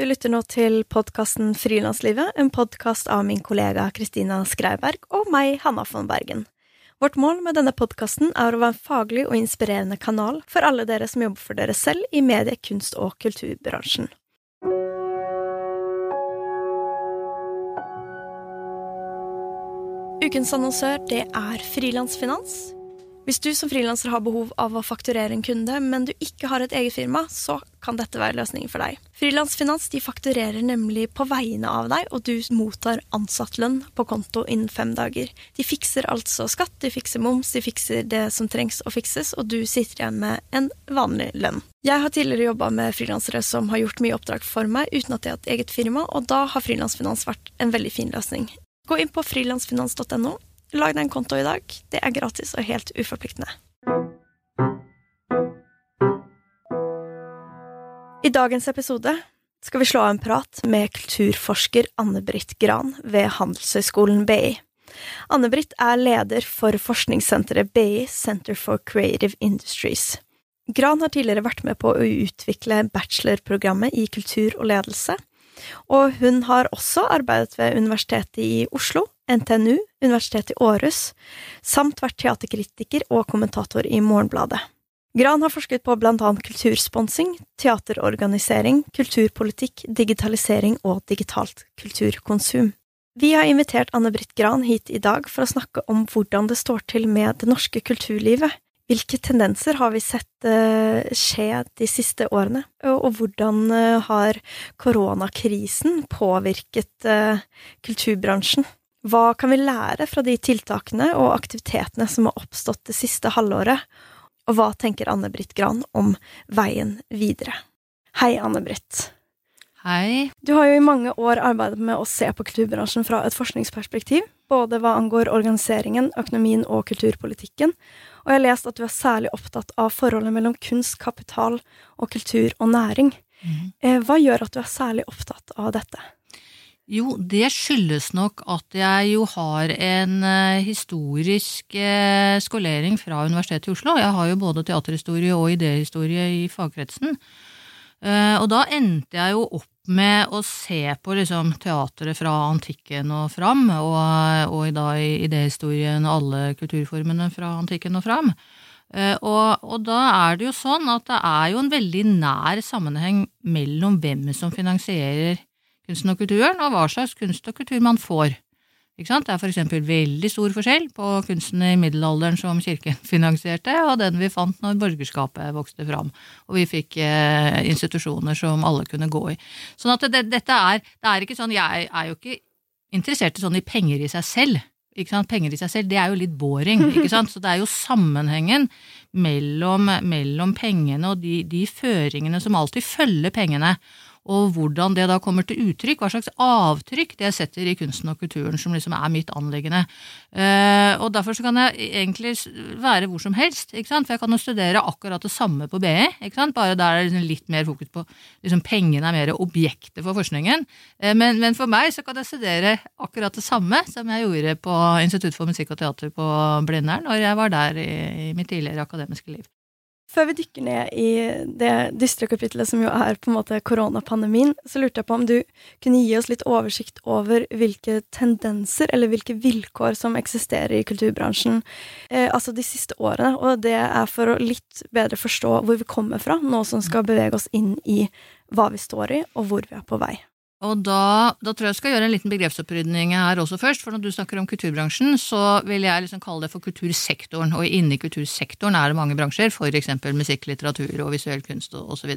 Du lytter nå til podkasten Frilanslivet, en podkast av min kollega Kristina Skreiberg og meg, Hanna von Bergen. Vårt mål med denne podkasten er å være en faglig og inspirerende kanal for alle dere som jobber for dere selv i medie-, kunst- og kulturbransjen. Ukens annonsør, det er Frilansfinans. Hvis du som frilanser har behov av å fakturere en kunde, men du ikke har et eget firma, så kan dette være løsningen for deg. Frilansfinans de fakturerer nemlig på vegne av deg, og du mottar ansattlønn på konto innen fem dager. De fikser altså skatt, de fikser moms, de fikser det som trengs å fikses, og du sitter igjen med en vanlig lønn. Jeg har tidligere jobba med frilansere som har gjort mye oppdrag for meg uten at de har hatt eget firma, og da har frilansfinans vært en veldig fin løsning. Gå inn på frilansfinans.no. Lag deg en konto i dag. Det er gratis og helt uforpliktende. I dagens episode skal vi slå av en prat med kulturforsker Anne-Britt Gran ved Handelshøyskolen BI. Anne-Britt er leder for forskningssenteret BI Center for Creative Industries. Gran har tidligere vært med på å utvikle bachelorprogrammet i kultur og ledelse, og hun har også arbeidet ved Universitetet i Oslo, NTNU, Universitetet i Århus, samt vært teaterkritiker og kommentator i Morgenbladet. Gran har forsket på blant annet kultursponsing, teaterorganisering, kulturpolitikk, digitalisering og digitalt kulturkonsum. Vi har invitert Anne-Britt Gran hit i dag for å snakke om hvordan det står til med det norske kulturlivet, hvilke tendenser har vi sett uh, skje de siste årene, og, hvordan uh, har koronakrisen påvirket uh, kulturbransjen? Hva kan vi lære fra de tiltakene og aktivitetene som har oppstått det siste halvåret, og hva tenker Anne-Britt Gran om veien videre? Hei, Anne-Britt. Hei. Du har jo i mange år arbeidet med å se på kulturbransjen fra et forskningsperspektiv, både hva angår organiseringen, økonomien og kulturpolitikken, og jeg har lest at du er særlig opptatt av forholdet mellom kunst, kapital og kultur og næring. Mm. Hva gjør at du er særlig opptatt av dette? Jo, det skyldes nok at jeg jo har en uh, historisk uh, skolering fra Universitetet i Oslo. Jeg har jo både teaterhistorie og idéhistorie i fagkretsen. Uh, og da endte jeg jo opp med å se på liksom, teatret fra antikken og fram, og, og da i idéhistorien alle kulturformene fra antikken og fram. Og, og, da er det jo sånn at det er jo en veldig nær sammenheng mellom hvem som finansierer kunsten og kulturen, og hva slags kunst og kultur man får. Det er eksempel veldig stor forskjell på kunsten i middelalderen som kirken finansierte, og den vi fant når borgerskapet vokste fram, og vi fikk eh, institusjoner som alle kunne gå i. Sånn at det, dette er, det er ikke sånn, Jeg er jo ikke interessert i sånn i penger i seg selv. Ikke sant? Penger i seg selv, det er jo litt boring. ikke sant? Så det er jo sammenhengen mellom, mellom pengene og de, de føringene som alltid følger pengene og hvordan det da kommer til uttrykk, hva slags avtrykk det setter i kunsten og kulturen, som liksom er mitt anliggende. Uh, og derfor så kan jeg egentlig være hvor som helst, ikke sant? for jeg kan jo studere akkurat det samme på BI, ikke sant? bare der er det liksom litt mer fokus på liksom pengene er mer objektet for forskningen. Uh, men, men, for meg så kan jeg studere akkurat det samme som jeg gjorde på Institutt for musikk og teater på Blindern når jeg var der i, i mitt tidligere akademiske liv. Før vi dykker ned i det dystre kapitlet som jo er på en måte koronapandemien, så lurte jeg på om du kunne gi oss litt oversikt over hvilke tendenser eller hvilke vilkår som eksisterer i kulturbransjen eh, altså de siste årene. Og det er for å litt bedre forstå hvor vi kommer fra, nå som skal bevege oss inn i hva vi står i, og hvor vi er på vei. Og da, da, tror jeg jeg skal gjøre en liten begrepsopprydning her også først. For når du snakker om kulturbransjen, så vil jeg liksom kalle det for kultursektoren. Og inni kultursektoren er det mange bransjer, f.eks. musikk, litteratur og visuell kunst osv.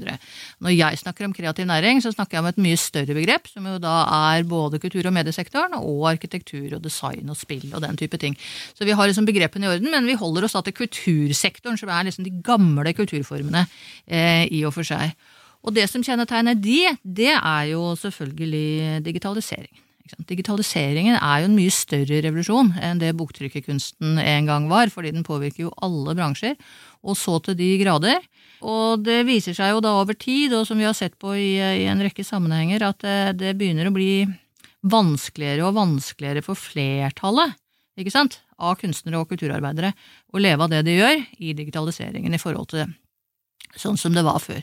Når jeg snakker om kreativ næring, så snakker jeg om et mye større begrep, som jo da er både kultur- og mediesektoren, og arkitektur og design og spill og den type ting. Så vi har liksom begrepene i orden, men vi holder oss da til kultursektoren, som er liksom de gamle kulturformene eh, i og for seg. Og det som kjennetegner de, det er jo selvfølgelig digitaliseringen. Digitaliseringen er jo en mye større revolusjon enn det boktrykkerkunsten en gang var, fordi den påvirker jo alle bransjer, og så til de grader. Og det viser seg jo da over tid, og som vi har sett på i, i en rekke sammenhenger, at det, det, begynner å bli vanskeligere og vanskeligere for flertallet av kunstnere og kulturarbeidere å leve av det de gjør i digitaliseringen i forhold til sånn som det var før.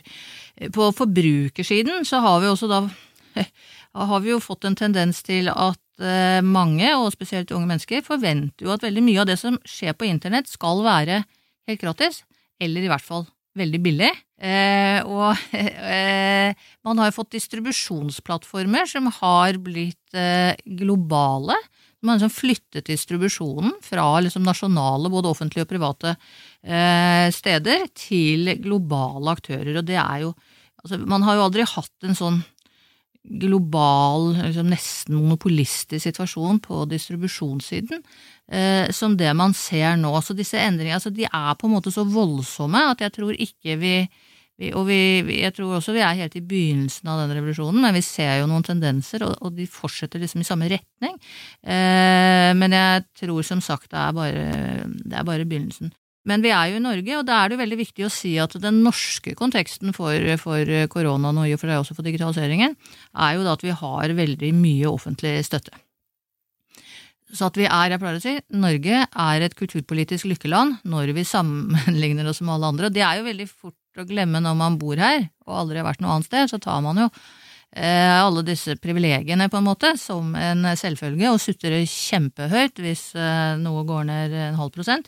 På forbrukersiden så har vi også da har vi jo fått en tendens til at mange, og spesielt unge mennesker, forventer jo at veldig mye av det som skjer på internett, skal være helt gratis, eller i hvert fall veldig billig. Eh, og eh, man har jo fått distribusjonsplattformer som har blitt eh, globale. Man har liksom flyttet distribusjonen fra liksom nasjonale, både offentlige og private eh, steder, til globale aktører. Og det er jo altså, Man har jo aldri hatt en sånn global, liksom nesten monopolistisk situasjon på distribusjonssiden eh, som det man ser nå. Så disse endringene altså, de er på en måte så voldsomme at jeg tror ikke vi og vi, jeg tror også vi er helt i begynnelsen av den revolusjonen, men vi ser jo noen tendenser, og, og de fortsetter liksom i samme retning. Eh, men jeg tror som sagt det er, bare, det er bare begynnelsen. Men vi er jo i Norge, og da er det veldig viktig å si at den norske konteksten for, for koronaen og for, også for digitaliseringen, er jo da at vi har veldig mye offentlig støtte. Så at vi er, jeg pleier å si, Norge er et kulturpolitisk lykkeland når vi sammenligner oss med alle andre. Og det er jo veldig fort å glemme når man bor her og aldri har vært noe annet sted, så tar man jo eh, alle disse privilegiene på en måte som en selvfølge og sutrer kjempehøyt hvis eh, noe går ned en halv prosent.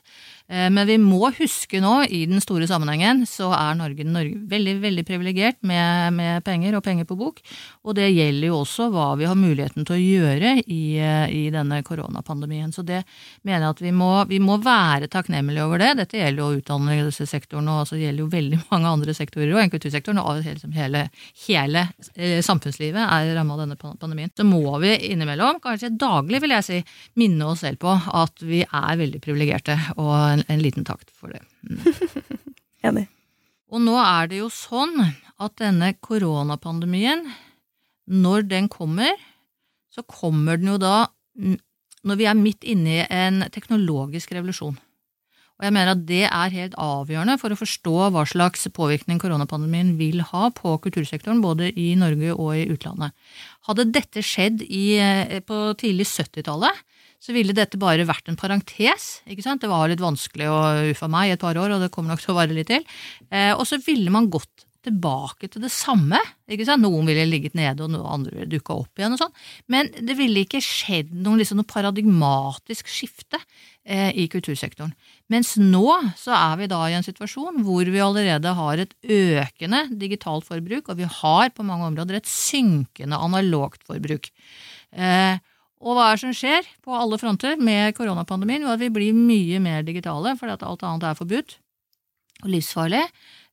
Eh, men vi må huske nå, i den store sammenhengen, så er Norge, Norge veldig veldig privilegert med, med, penger og penger på bok. Og det gjelder jo også hva vi har muligheten til å gjøre i, eh, i denne koronapandemien. Så det mener jeg at vi må, vi må være takknemlige over det. Dette gjelder jo utdannelsessektoren, og altså gjelder jo veldig mange andre sektorer, og kultursektoren, og hele, hele eh, samfunnslivet er ramma av denne pandemien. Så må vi innimellom, kanskje daglig vil jeg si, minne oss selv på at vi er veldig privilegerte. og en, en liten takt for det. Mm. Enig. Og nå er det jo sånn at denne koronapandemien, når den kommer, så kommer den jo da når vi er midt inne i en teknologisk revolusjon. Og jeg mener at det er helt avgjørende for å forstå hva slags påvirkning koronapandemien vil ha på kultursektoren, både i Norge og i utlandet. Hadde dette skjedd i, eh, på tidlig 70-tallet, så ville dette bare vært en parentes. ikke sant? Det var litt vanskelig å uffa meg i et par år, og det kommer nok til å vare litt til. Eh, og så ville man gått tilbake til det samme. ikke sant? Noen ville ligget nede, og noen andre ville dukka opp igjen. og sånn. Men det ville ikke skjedd liksom, noe paradigmatisk skifte eh, i kultursektoren. Mens nå så er vi da i en situasjon hvor vi allerede har et økende digitalt forbruk, og vi har på mange områder et synkende analogt forbruk. Eh, og hva er det som skjer på alle fronter med koronapandemien? Jo, at vi blir mye mer digitale fordi at alt annet er forbudt og livsfarlig.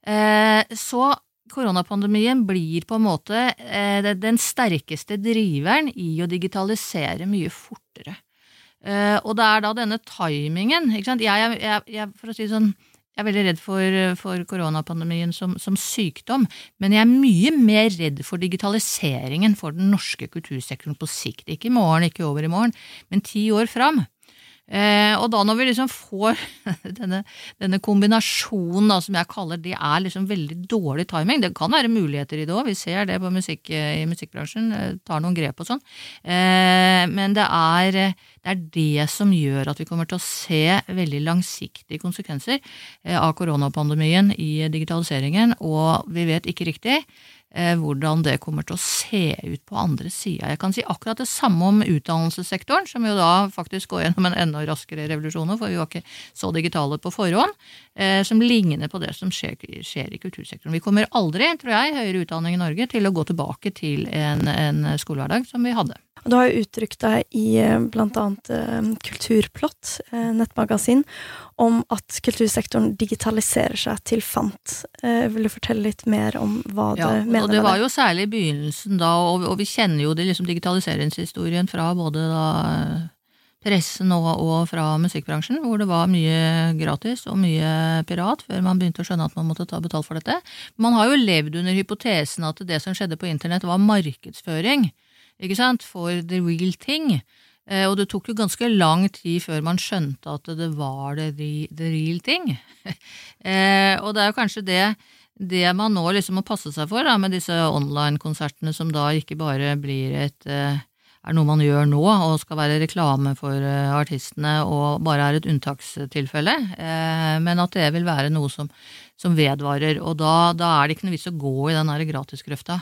Eh, så koronapandemien blir på en måte eh, den sterkeste driveren i å digitalisere mye fortere. Eh, og det er da denne timingen ikke sant? Jeg, jeg, jeg, for å si det sånn, jeg er veldig redd for, for koronapandemien som, som, sykdom, men jeg er mye mer redd for digitaliseringen for den norske kultursektoren på sikt. Ikke i morgen, ikke over i morgen, men ti år fram. Eh, og da når vi liksom får denne, denne kombinasjonen da, som jeg kaller det er liksom veldig dårlig timing. Det kan være muligheter i det òg, vi ser det musikk, i musikkbransjen. Eh, tar noen grep og sånn. Eh, men det er, det er, det som gjør at vi kommer til å se veldig langsiktige konsekvenser eh, av koronapandemien i digitaliseringen, og vi vet ikke riktig Eh, hvordan det kommer til å se ut på andre sida. Jeg kan si akkurat det samme om utdannelsessektoren, som jo da faktisk går gjennom en enda raskere revolusjon, for vi var ikke så digitale på forhånd, eh, som ligner på det som skjer, skjer i kultursektoren. Vi kommer aldri, tror jeg, høyere utdanning i Norge til å gå tilbake til en, en skolehverdag som vi hadde. Du har jo uttrykt deg i bl.a. blant annet Kulturplott, nettmagasin, om at kultursektoren digitaliserer seg til fant. Eh, vil du fortelle litt mer om hva ja, du mener med det? var Det jo særlig i begynnelsen da, og, og vi kjenner jo det liksom digitaliseringshistorien fra både da pressen og, og, fra musikkbransjen, hvor det var mye gratis og mye pirat før man begynte å skjønne at man måtte ta betalt for dette. Man har jo levd under hypotesen at det som skjedde på internett var markedsføring ikke sant, for the real thing. Eh, og det tok jo ganske lang tid før man skjønte at det var the, the real thing. Eh, og det er jo kanskje det, det man nå liksom må passe seg for da, med disse online-konsertene, som da ikke bare blir et eh, er noe man gjør nå og skal være reklame for artistene og bare er et unntakstilfelle, men at det vil være noe som, som vedvarer. Og da, da, er det ikke noe vits å gå i den gratisgrøfta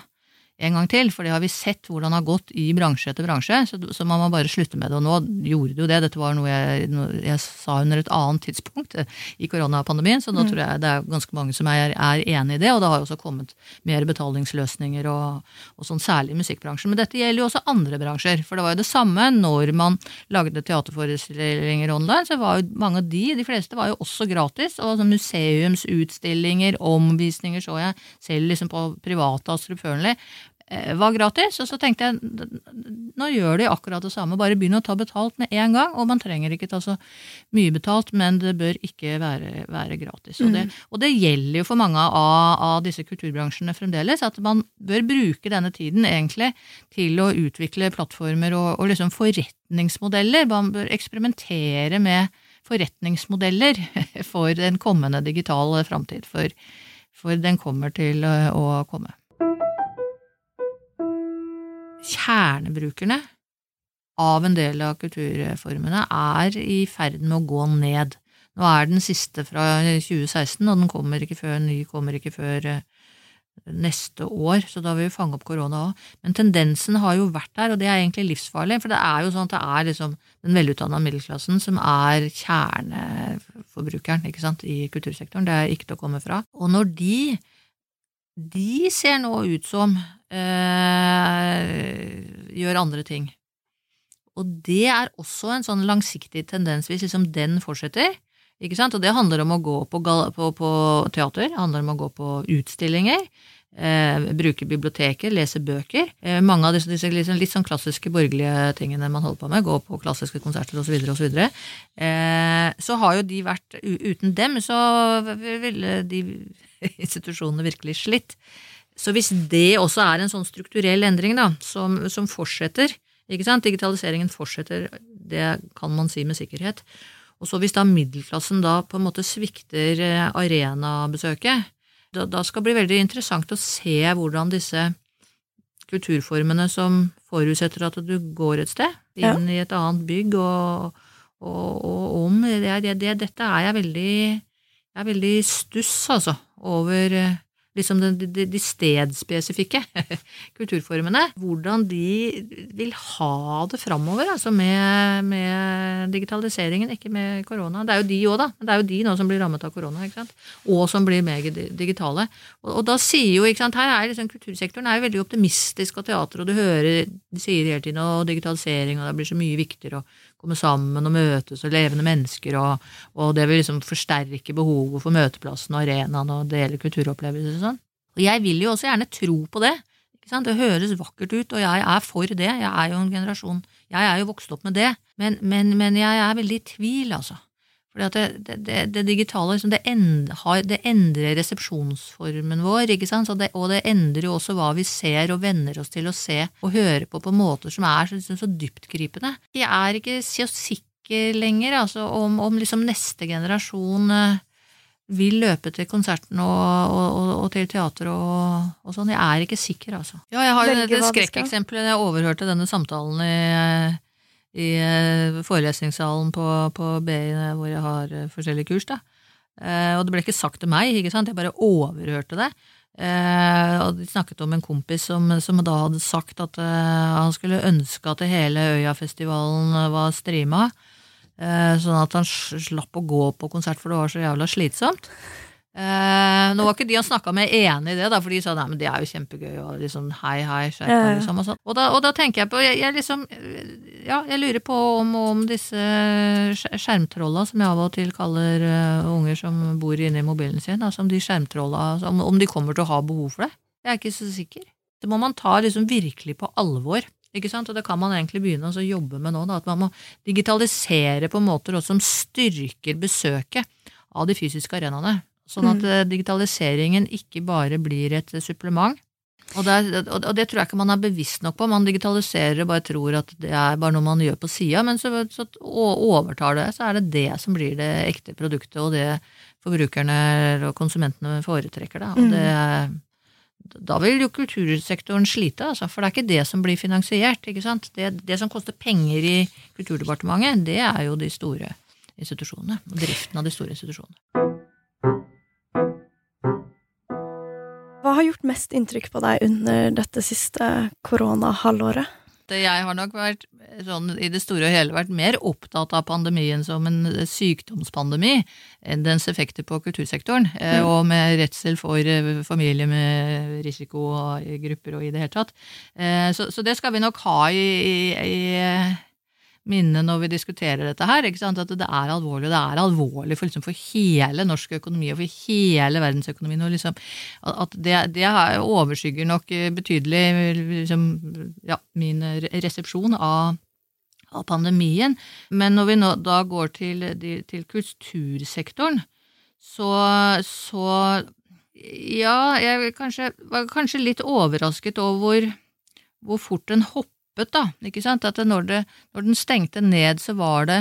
en gang til, for det har vi sett hvordan det har gått i bransje etter bransje, så, så man må bare slutte med det. Og nå gjorde det jo det, dette var noe jeg, noe jeg sa under et annet tidspunkt i koronapandemien, så nå mm. tror jeg det er ganske mange som er, er enig i det, og det har jo også kommet mer betalingsløsninger og, og sånn, særlig i musikkbransjen. Men dette gjelder jo også andre bransjer, for det var jo det samme når man lagde teaterforestillinger online, så var jo mange av de, de fleste var jo også gratis, og sånn museumsutstillinger, omvisninger så jeg selv liksom på private Eh, var gratis, og så tenkte jeg nå gjør de akkurat det samme, bare begynn å ta betalt med en gang, og man trenger ikke ta så mye betalt, men det bør ikke være, være gratis. Og det, mm. og det, gjelder jo for mange av, av, disse kulturbransjene fremdeles, at man bør bruke denne tiden egentlig til å utvikle plattformer og, og liksom forretningsmodeller. Man bør eksperimentere med forretningsmodeller for den kommende digitale framtid, for, for den kommer til å komme kjernebrukerne av en del av kulturformene er i ferd med å gå ned. Nå er den siste fra 2016, og den kommer ikke før, ny kommer ikke før eh, neste år, så da vil vi fange opp korona òg. Men tendensen har jo vært der, og det er egentlig livsfarlig. For det er jo sånn at det er liksom den velutdanna middelklassen som er kjerneforbrukeren ikke sant, i kultursektoren. Det er ikke til å komme fra. Og når de de ser nå ut som gjør andre ting. Og det er også en sånn langsiktig tendens, hvis liksom den fortsetter. Ikke sant? Og det handler om å gå på, på, på teater, det handler om å gå på utstillinger, eh, bruke biblioteker, lese bøker. Eh, mange av disse, disse liksom litt sånn klassiske borgerlige tingene man holder på med, gå på klassiske konserter osv., osv. Eh, så har jo de vært Uten dem så ville de institusjonene virkelig slitt. Så hvis det også er en sånn strukturell endring da, som, som fortsetter, digitaliseringen fortsetter, det kan man si med sikkerhet. Og så hvis da middelklassen da på en måte svikter eh, arenabesøket, da, da skal det bli veldig interessant å se hvordan disse kulturformene som forutsetter at du går et sted, inn ja. i et annet bygg og, og, og om det, det, Dette er jeg veldig, jeg er veldig stuss, altså, over eh, liksom de, de, de stedspesifikke kulturformene, hvordan de vil ha det framover altså med, med, digitaliseringen, ikke med korona. Det er jo de òg, da. Det er jo de nå som blir rammet av korona, ikke sant? og som blir mer digitale. Og, og, da sier jo, ikke sant, her er liksom kultursektoren er jo veldig optimistisk, og teater, og du hører de sier hele tiden og digitalisering, og det blir så mye viktigere. og komme sammen og møtes og levende mennesker, og, og det vil liksom forsterke behovet for møteplassen og arenaen og dele kulturopplevelser og sånn. Og jeg vil jo også gjerne tro på det. Det høres vakkert ut, og jeg er for det. Jeg er jo en generasjon Jeg er jo vokst opp med det, men, men, men jeg er veldig i tvil, altså. Fordi det, det, det digitale liksom, det, endrer, det, endrer resepsjonsformen vår, og det endrer jo også hva vi ser og venner oss til å se og høre på på måter som er så, liksom, så dyptgripende. Jeg er ikke så sikker lenger altså, om, om liksom neste generasjon uh, vil løpe til konserten og, og, og til teater og, og, sånn. Jeg er ikke sikker, altså. Ja, jeg har jo dette skrekkeksempelet. Jeg overhørte denne samtalen i i eh, forelesningssalen på, på BI hvor jeg har eh, forskjellige kurs. da. Eh, og det ble ikke sagt til meg, ikke sant? jeg bare overhørte det. og De snakket om en kompis som, som da hadde sagt at han skulle ønske at hele Øyafestivalen var streama, sånn at han slapp å gå på konsert, for det var så jævla slitsomt. Eh, nå var ikke de han snakka med enig i det, da, for de sa nei, men det er jo kjempegøy. Og liksom hei, hei, skjerp liksom, og, og, da, og, da, tenker jeg på jeg, jeg, liksom Ja, jeg lurer på om, om disse skjermtrolla, som jeg av og til kaller uh, unger som bor inne i mobilen sin, altså om de skjermtrolla om, om, de kommer til å ha behov for det. Jeg er ikke så sikker. Det må man ta liksom virkelig på alvor. Ikke sant? Og det kan man egentlig begynne å jobbe med nå. Da, at man må digitalisere på måter også som styrker besøket av de fysiske arenaene. Sånn at mm. digitaliseringen ikke bare blir et supplement. Og det, og det, tror jeg ikke man er bevisst nok på. Man digitaliserer og bare tror at det er bare noe man gjør på sida, men så, så overtar det, så er det det som blir det ekte produktet, og det forbrukerne og konsumentene foretrekker. Da. Og mm. det, da vil jo kultursektoren slite, altså, for det er ikke det som blir finansiert. ikke sant? Det, det som koster penger i Kulturdepartementet, det er jo de store institusjonene. Driften av de store institusjonene. Har gjort mest inntrykk på deg under dette siste koronahalvåret? Jeg har nok vært sånn, i det store og hele vært mer opptatt av pandemien som en sykdomspandemi enn dens effekter på kultursektoren, mm. og med redsel for familie familier med risikogrupper og i det hele tatt. Eh, så, så det skal vi nok ha i, i, i minne når vi diskuterer dette her. At det er alvorlig, og det er alvorlig for, liksom, for hele norsk økonomi og for hele verdensøkonomien. Og liksom, at det, det, overskygger nok betydelig liksom, ja, min resepsjon av, av, pandemien. Men når vi nå da går til, til kultursektoren, så, så ja, jeg kanskje, var kanskje litt overrasket over hvor fort den hopper stoppet, da. ikke sant? At når, det, når den stengte ned, så var det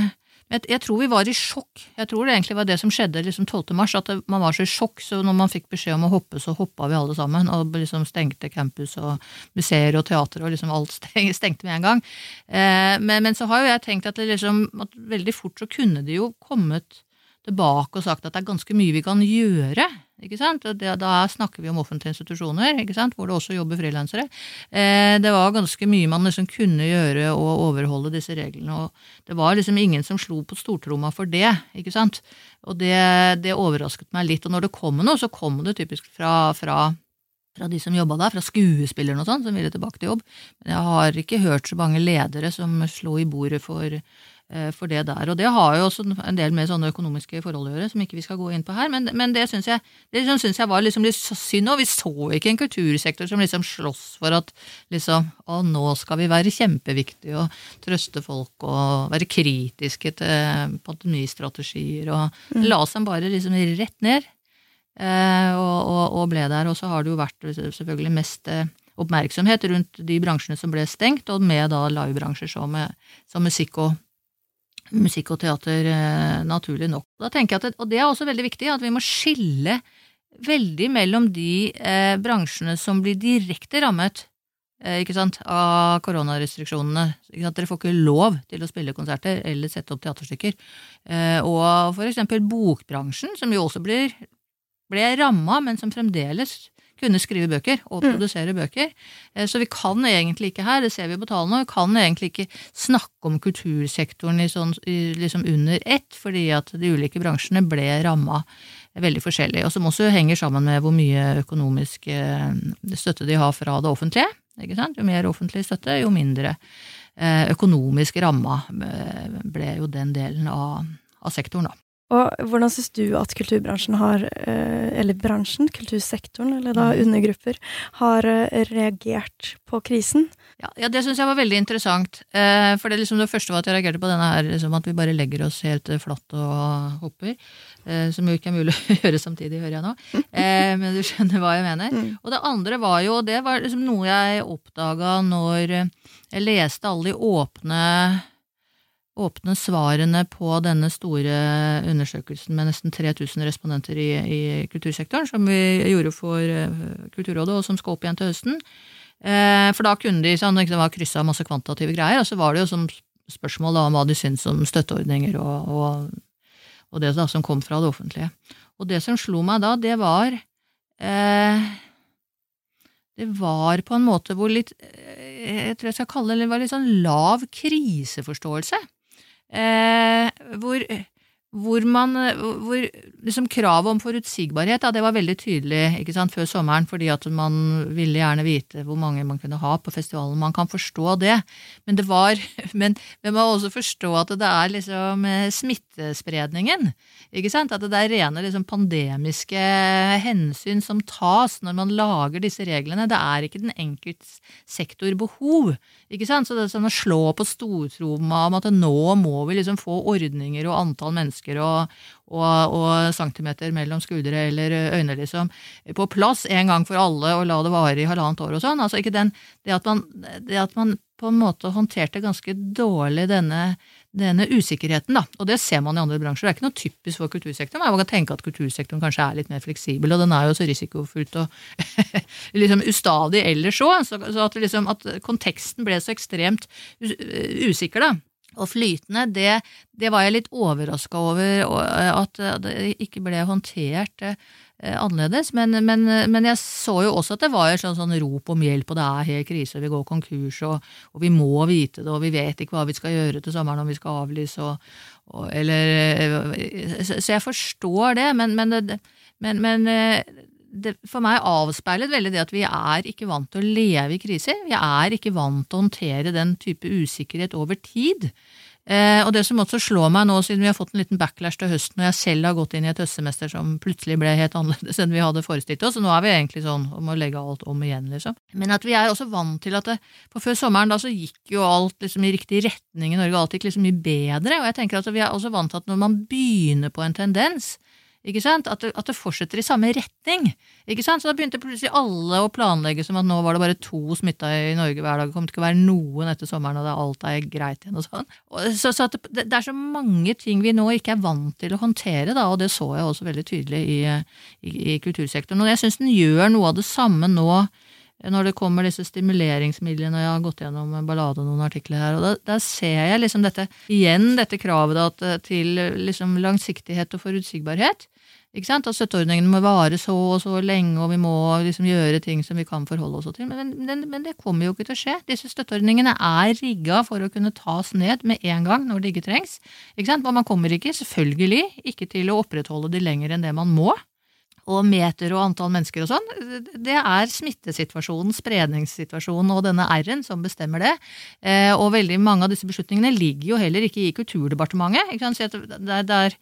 jeg, jeg, tror vi var i sjokk. Jeg tror det egentlig var det som skjedde liksom 12. mars, at det, man var så i sjokk, så når man fikk beskjed om å hoppe, så hoppa vi alle sammen, og liksom stengte campus og museer og teater, og liksom alt stengte med en gang. Eh, men, men, så har jo jeg tenkt at, liksom, at veldig fort så kunne de jo kommet tilbake og sagt at det er ganske mye vi kan gjøre ikke sant? Det, da snakker vi om offentlige institusjoner, ikke sant? hvor det også jobber frilansere. Eh, det var ganske mye man liksom kunne gjøre og overholde disse reglene. og Det var liksom ingen som slo på stortromma for det. ikke sant? Og det, det overrasket meg litt. Og når det kom noe, så kom det typisk fra, fra fra de som jobba der, fra skuespillerne og sånn, som ville tilbake til jobb. Men jeg har ikke hørt så mange ledere som slo i bordet for for det der. Og det har jo også en del med sånne økonomiske forhold å gjøre, som ikke vi skal gå inn på her. Men, men det syns jeg, synes jeg var liksom litt synd, og vi så ikke en kultursektor som liksom slåss for at liksom Å, nå skal vi være kjempeviktige og trøste folk og være kritiske til pandemistrategier, og mm. la oss dem bare liksom rett ned. Eh, og, og, og, ble der. Og så har det jo vært selvfølgelig mest eh, oppmerksomhet rundt de bransjene som ble stengt, og med da livebransjer som, som musikk og musikk og teater, eh, naturlig nok. Da tenker jeg at, Og det er også veldig viktig, at vi må skille veldig mellom de eh, bransjene som blir direkte rammet eh, ikke sant, av koronarestriksjonene. Dere får ikke lov til å spille konserter eller sette opp teaterstykker. Eh, og for eksempel bokbransjen, som jo også blir, ble ramma, men som fremdeles kunne skrive bøker og mm. produsere mm. bøker. Eh, så vi kan egentlig ikke her, det ser vi på tallene, vi kan egentlig ikke snakke om kultursektoren i sånn, i liksom under ett, fordi at de ulike bransjene ble ramma veldig forskjellig, og som også henger sammen med hvor mye økonomisk eh, støtte de har fra det offentlige. Ikke sant? Jo mer offentlig støtte, jo mindre eh, økonomisk ramma ble jo den delen av, av sektoren, da. Og hvordan syns du at kulturbransjen har, eh, eller bransjen, kultursektoren, eller da mm. undergrupper, har eh, reagert på krisen? Ja, ja det syns jeg var veldig interessant. Eh, for det, liksom det, første var at jeg reagerte på denne her, liksom at vi bare legger oss helt flatt og hopper. Som jo ikke er mulig å gjøre samtidig, hører jeg nå. Men du skjønner hva jeg mener. Mm. Og det andre var jo, og det var liksom noe jeg oppdaga når jeg leste alle de åpne åpne svarene på denne store undersøkelsen med nesten 3000 respondenter i, i kultursektoren, som vi gjorde for uh, Kulturrådet, og som skal opp igjen til høsten. Uh, for da kunne de sånn, det var kryssa masse kvantitative greier, og så var det jo som spørsmål da, om hva de syntes om støtteordninger og, og, og, det da, som kom fra det offentlige. Og det som slo meg da, det var eh, Det var på en måte hvor litt jeg tror jeg skal kalle det, det var litt sånn lav kriseforståelse eh, hvor, hvor, man, hvor liksom kravet om forutsigbarhet ja, det var veldig tydelig ikke sant, før sommeren, fordi at man ville gjerne vite hvor mange man kunne ha på festivalen. Man kan forstå det, men det var, men, men man må også forstå at det er liksom eh, smittespredningen. ikke sant, At det er rene liksom, pandemiske hensyn som tas når man lager disse reglene. Det er ikke den enkelts sektorbehov. så det er sånn Å slå på stortromma om at nå må vi liksom få ordninger og antall mennesker og, og, og, centimeter mellom skuldre eller øyne, liksom, på plass en gang for alle og la det vare i halvannet år og sånn. Altså ikke den, det at, man, det at man på en måte håndterte ganske dårlig denne, denne usikkerheten, da. Og det ser man i andre bransjer. Det er ikke noe typisk for kultursektoren. Jeg kan tenke at kultursektoren kanskje er litt mer fleksibel, og den er jo så risikofullt og liksom ustadig ellers òg. Så, så at, liksom, at konteksten ble så ekstremt usikker, da. Og flytende, det, det var jeg litt overraska over at det ikke ble håndtert annerledes. Men, men, men, jeg så jo også at det var et sånn, sånn rop om hjelp, og det er helt krise, og vi går konkurs, og, og, vi må vite det, og vi vet ikke hva vi skal gjøre til sommeren om vi skal avlyse, og, og, eller Så jeg forstår det, men, men det for meg avspeilet veldig det at vi er ikke vant til å leve i kriser. Vi er ikke vant til å håndtere den type usikkerhet over tid. Eh, og det som også slår meg nå, siden vi har fått en liten backlash til høsten, og jeg selv har gått inn i et høstsemester som plutselig ble helt annerledes enn vi hadde forestilt oss, og nå er vi egentlig sånn om å legge alt om igjen, liksom. Men at vi er også vant til at det, For før sommeren da så gikk jo alt liksom i riktig retning i Norge, alt gikk liksom mye bedre, og jeg tenker at vi er også vant til at når man begynner på en tendens, ikke sant? At det, at det, fortsetter i samme retning. Ikke sant? Så da begynte plutselig alle å planlegge som at nå var det bare to smitta i Norge hver dag. Det kommer til å være noen etter sommeren, og det, alt er greit igjen og sånn. Så, så det, det, er så mange ting vi nå ikke er vant til å håndtere, da, og det så jeg også veldig tydelig i, i, i kultursektoren. Og jeg syns den gjør noe av det samme nå når det kommer disse stimuleringsmidlene, og jeg har gått gjennom ballade og noen artikler her, og da, der ser jeg liksom dette, igjen dette kravet da, til liksom langsiktighet og forutsigbarhet. Ikke sant? At støtteordningene må vare så og så lenge, og vi må liksom gjøre ting som vi kan forholde oss til. Men, men, men, det kommer jo ikke til å skje. Disse støtteordningene er rigga for å kunne tas ned med en gang når det ikke trengs. Ikke sant? Og man kommer ikke, selvfølgelig, ikke til å opprettholde de lenger enn det man må. Og meter og antall mennesker og sånn, det er smittesituasjonen, spredningssituasjonen og denne R-en som bestemmer det. Eh, og veldig mange av disse beslutningene ligger jo heller ikke i Kulturdepartementet. Ikke sant? Så det er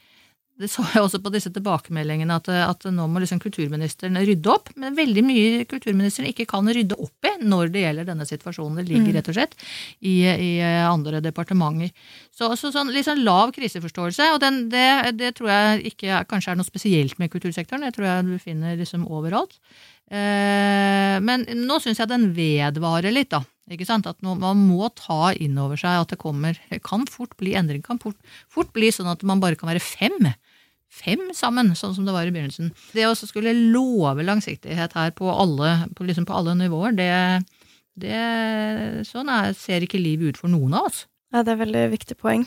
det så jeg også på disse tilbakemeldingene, at, at nå må liksom kulturministeren rydde opp. Men veldig mye kulturministeren ikke kan rydde opp i når det gjelder denne situasjonen. Det ligger mm. rett og slett i, i andre departementer. Så, så sånn litt sånn lav kriseforståelse, og den, det, det, tror jeg ikke kanskje er noe spesielt med kultursektoren. Det tror jeg du finner liksom overalt. Eh, men nå syns jeg den vedvarer litt, da. Ikke sant? At man må ta inn over seg at det kommer Kan fort bli endring. Kan fort, fort bli sånn at man bare kan være fem fem sammen, sånn som det var i begynnelsen. Det å skulle love langsiktighet her på alle, på liksom på alle nivåer, det, det Sånn er, ser ikke livet ut for noen av oss. Ja, det er et veldig viktig poeng.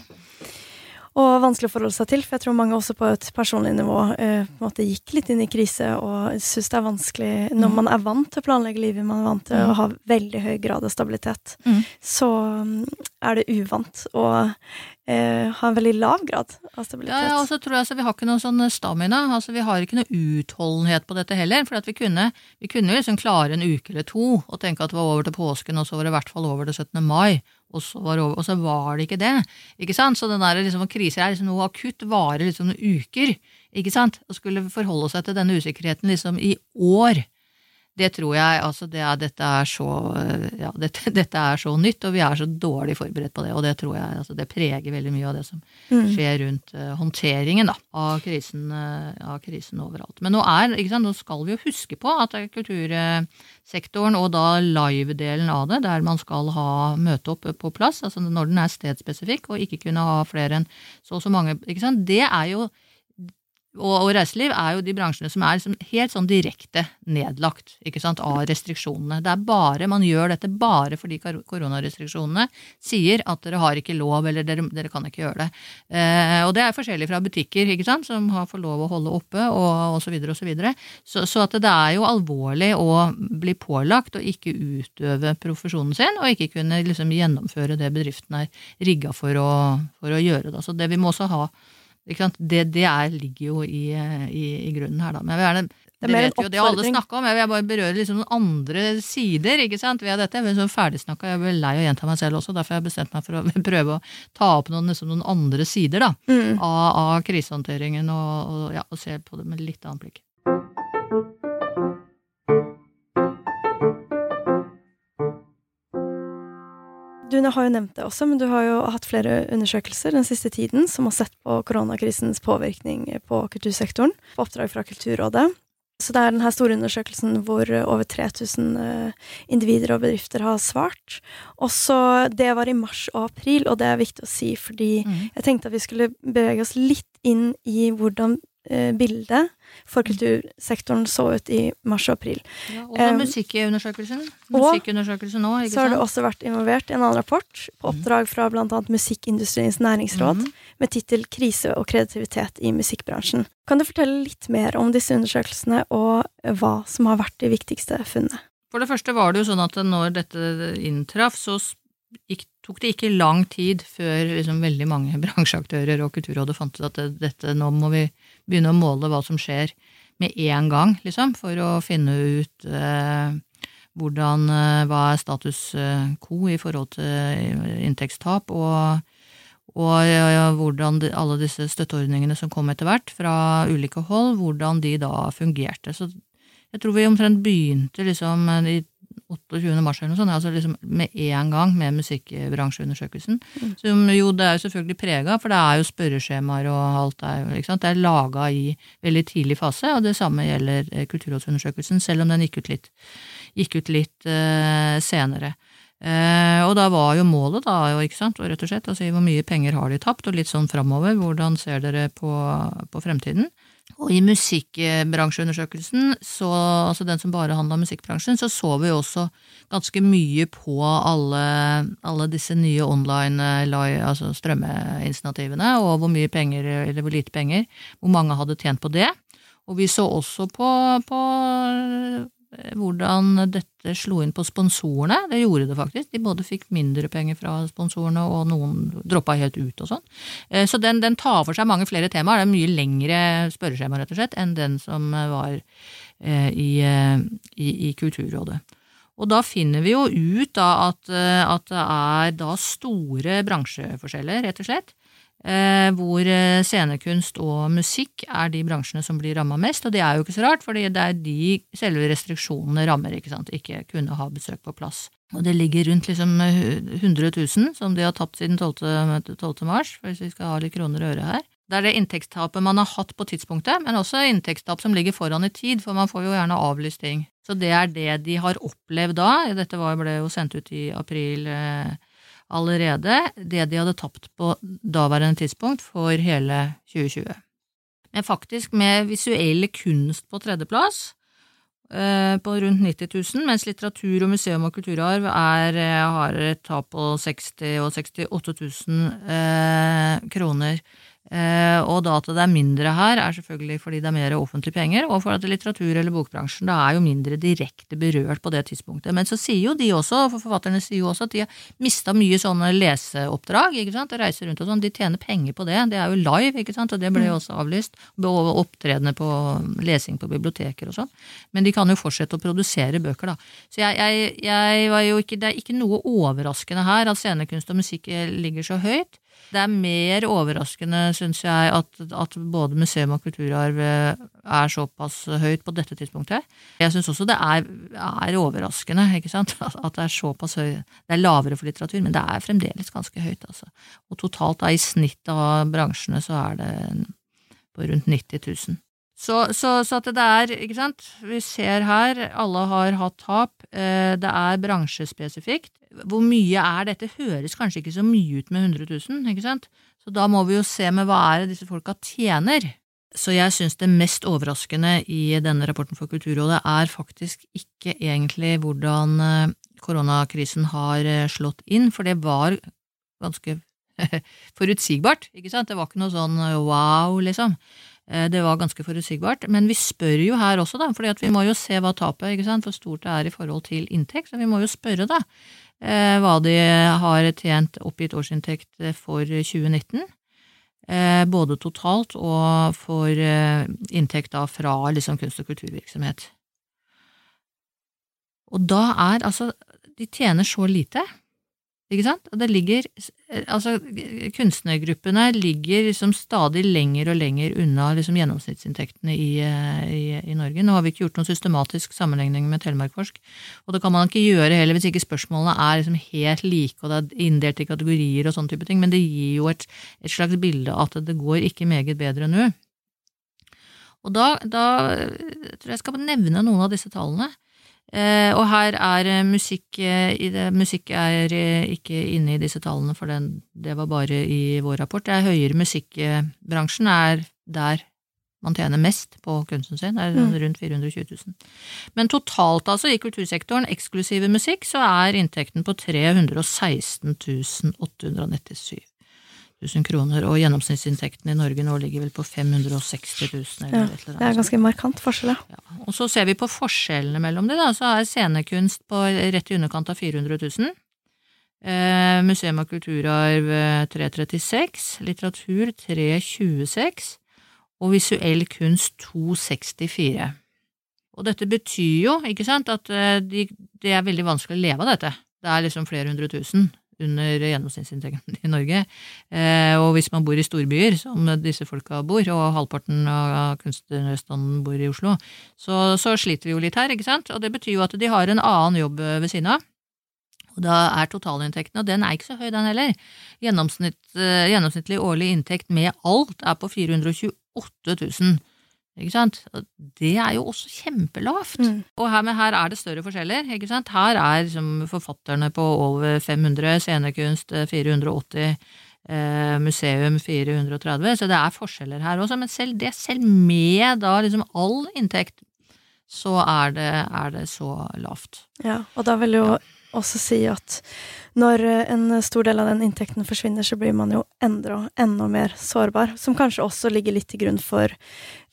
Og vanskelig å forholde seg til, for jeg tror mange også på et personlig nivå eh, på en måte gikk litt inn i krise og syns det er vanskelig Når mm. man er vant til å planlegge livet, man er vant til mm. å ha veldig høy grad av stabilitet, mm. så mm, er det uvant å eh, ha en veldig lav grad av stabilitet. Ja, ja og så tror jeg altså, Vi har ikke noe sånn stamina. altså Vi har ikke noe utholdenhet på dette heller. For vi kunne, vi kunne liksom klare en uke eller to og tenke at det var over til påsken, og så var det i hvert fall over til 17. mai og så, var over, og så var det ikke det. ikke sant? Så den der liksom, kriser er liksom noe akutt, varer liksom noen uker. ikke sant? Og skulle forholde seg til denne usikkerheten liksom i år det tror jeg altså det er, dette, er så, ja, dette, dette, er så nytt, og vi er så dårlig forberedt på det. Og det tror jeg altså det preger veldig mye av det som mm. skjer rundt uh, håndteringen da, av, krisen, uh, av, krisen, overalt. Men nå, er, sant, nå, skal vi jo huske på at kultursektoren, og da live-delen av det, der man skal ha møte opp på plass, altså når den er stedspesifikk, og ikke kunne ha flere enn så og så mange, det er jo og, og, reiseliv er jo de bransjene som er liksom helt sånn direkte nedlagt ikke sant, av restriksjonene. Det er bare, Man gjør dette bare fordi koronarestriksjonene sier at dere har ikke lov, eller dere, dere kan ikke gjøre det. Eh, og det er forskjellig fra butikker, ikke sant, som har fått lov å holde oppe, og osv. Så, videre, og så, så, så at det er jo alvorlig å bli pålagt å ikke utøve profesjonen sin, og ikke kunne liksom gjennomføre det bedriften er rigga for å, for å gjøre. Da. Så det vi må også ha det, det er, ligger jo i, i, i, grunnen her, da. Men jeg vil gjerne det, vet jo det alle snakker om. Jeg vil bare berøre liksom noen andre sider ikke sant, ved dette. Jeg er så ferdigsnakka, jeg blir lei av å gjenta meg selv også. Derfor har jeg bestemt meg for å prøve å ta opp noen, liksom noen andre sider da, mm. av, av krisehåndteringen, og, og, ja, og se på det med litt annet blikk. Du har jo nevnt det også, men du har jo hatt flere undersøkelser den siste tiden som har sett på koronakrisens påvirkning på kultursektoren, på oppdrag fra Kulturrådet. Så det er denne store undersøkelsen hvor over 3000 eh, individer og bedrifter har svart. Også det var i mars og april, og det er viktig å si fordi mm. jeg tenkte at vi skulle bevege oss litt inn i hvordan eh, bildet for kultursektoren så ut i mars og april. Ja, og um, musikkundersøkelsen. Musikkundersøkelsen nå, ikke sant? Så har det også vært involvert i en annen rapport, på mhm. oppdrag fra annet Musikkindustriens næringsråd, mm. med tittel 'Krise og kreativitet i musikkbransjen'. Kan du fortelle litt mer om disse undersøkelsene, og hva som har vært de viktigste funnene? For det første var det jo sånn at når dette inntraff, så gikk, tok det ikke lang tid før liksom veldig mange bransjeaktører og Kulturrådet fant ut at det, dette, nå må vi begynne å måle hva som skjer med en gang, liksom, for å finne ut eh, hvordan, eh, hva er status eh, quo i forhold til inntektstap, og, og ja, hvordan de, alle disse støtteordningene som kom etter hvert fra ulike hold, hvordan de da fungerte. Så jeg tror vi omtrent begynte liksom i 28. mars eller noe sånt, altså liksom med en gang med musikkbransjeundersøkelsen. Mm. Som jo det er jo selvfølgelig prega, for det er jo spørreskjemaer og alt der. ikke sant. Det er laga i veldig tidlig fase, og det samme gjelder eh, Kulturrådsundersøkelsen, selv om den gikk ut litt, gikk ut litt uh, senere. Uh, og da var jo målet da, jo, ikke sant, og rett og slett å si hvor mye penger har de tapt, og litt sånn framover, hvordan ser dere på, på fremtiden? Og i musikkbransjeundersøkelsen, så, altså den som bare handla om musikkbransjen, så så vi også ganske mye på alle, alle disse nye online altså strømmeinitiativene, og hvor mye penger, eller hvor lite penger, hvor mange hadde tjent på det. Og vi så også på, på hvordan dette slo inn på sponsorene. Det gjorde det faktisk. De både fikk mindre penger fra sponsorene, og noen droppa helt ut og sånn. Eh, så den, den, tar for seg mange flere temaer. Det er mye lengre spørreskjema, rett og slett, enn den som var eh, i, i, i Kulturrådet. Og da finner vi jo ut da at, at det er da store bransjeforskjeller, rett og slett. Eh, hvor eh, scenekunst og musikk er de bransjene som blir ramma mest. Og det er jo ikke så rart, fordi det er de selve restriksjonene rammer, ikke sant, ikke kunne ha besøk på plass. Og det ligger rundt liksom 100 000 som de har tapt siden 12. 12. mars, hvis vi skal ha litt kroner og øre her. Det er det inntektstapet man har hatt på tidspunktet, men også inntektstap som ligger foran i tid, for man får jo gjerne avlyst ting. Så det er det de har opplevd da. Dette ble jo sendt ut i april eh, allerede det de hadde tapt på daværende tidspunkt for hele 2020. Men faktisk med visuell kunst på tredjeplass, eh, på rundt 90 000, mens litteratur og museum og kulturarv er, eh, har et tap på 60 og 68 000 eh, kroner. Eh, og da at det er mindre her, er selvfølgelig fordi det er mer offentlige penger, og for at litteratur- eller bokbransjen da er jo mindre direkte berørt på det tidspunktet. Men så sier jo de også, for forfatterne sier jo også at de har mista mye sånne leseoppdrag, ikke sant, og reiser rundt og sånn. De tjener penger på det. Det er jo live, ikke sant, og det ble jo mm. også avlyst. Opptredener på lesing på biblioteker og sånn. Men de kan jo fortsette å produsere bøker, da. Så jeg, jeg, jeg var jo ikke Det er ikke noe overraskende her at scenekunst og musikk ligger så høyt. Det er mer overraskende, syns jeg, at, at, både museum og kulturarv eh, er såpass høyt på dette tidspunktet. Jeg syns også det er, er, overraskende ikke sant? at det er såpass høy. Det er lavere for litteratur, men det er fremdeles ganske høyt. Altså. Og totalt da, i snitt av bransjene så er det på rundt 90 000. Så, så, så, at det er, ikke sant, vi ser her, alle har hatt tap, eh, det er bransjespesifikt. Hvor mye er dette? Høres kanskje ikke så mye ut med 100 000, ikke sant? Så da må vi jo se med hva er det disse folka tjener. Så jeg syns det mest overraskende i denne rapporten for Kulturrådet er faktisk ikke egentlig hvordan eh, koronakrisen har eh, slått inn, for det var ganske forutsigbart, ikke sant? Det var ikke noe sånn wow, liksom. Eh, det var ganske forutsigbart. Men vi spør jo her også, da, for vi må jo se hva tapet ikke sant, for stort det er i forhold til inntekt. Så vi må jo spørre da, eh, hva de har tjent oppgitt årsinntekt for 2019. Eh, både totalt og for inntekt da fra liksom kunst- og kulturvirksomhet. Og da er altså De tjener så lite ikke sant? Og det ligger Altså, kunstnergruppene ligger liksom stadig lenger og lenger unna liksom gjennomsnittsinntektene i, i, i, Norge. Nå har vi ikke gjort noen systematisk sammenligning med Telemarkforsk, og det kan man ikke gjøre heller hvis ikke spørsmålene er liksom helt like og det er inndelt i kategorier og sånne type ting, men det gir jo et, et slags bilde at det går ikke meget bedre nå. Og da, da tror jeg jeg skal nevne noen av disse tallene. Eh, og her er eh, musikk eh, Musikk er ikke inne i disse tallene, for den, det var bare i vår rapport. Det er høyere musikkbransjen er der man tjener mest på kunsten sin, det er Mm. rundt 420 000. Men totalt altså, i kultursektoren, eksklusive musikk, så er inntekten på 316 897 000 kroner, og gjennomsnittsinntekten i Norge nå ligger vel på 560 000, eller Ja, et eller Det er ganske markant forskjell, ja. Ja. Og så ser vi på forskjellene mellom de, da, så er scenekunst på rett i underkant av 400 000. Eh, museum og kulturarv eh, 336, litteratur 326 og visuell kunst 264. Og dette betyr jo, ikke sant, at eh, de, det er veldig vanskelig å leve av dette. Det er liksom flere hundre tusen under gjennomsnittsinntekten i Norge. Eh, og hvis man bor i storbyer, som disse folka bor, og halvparten av kunstnerstanden bor i Oslo, så, så sliter vi jo litt her, ikke sant? Og det betyr jo at de har en annen jobb eh, ved siden av. Og da er totalinntekten, og den er ikke så høy den heller. Gjennomsnitt, eh, gjennomsnittlig årlig inntekt med alt er på 428 000. Ikke sant? Det er jo også kjempelavt. Mm. Og her, her er det større forskjeller. ikke sant? Her er liksom forfatterne på over 500, scenekunst eh, 480, eh, museum 430, så det er forskjeller her også. Men selv det, selv med da liksom all inntekt, så er det, er det så lavt. Ja, og da vil jo også si at når eh, en stor del av den inntekten forsvinner, så blir man jo enda, enda mer sårbar. Som kanskje også ligger litt til grunn for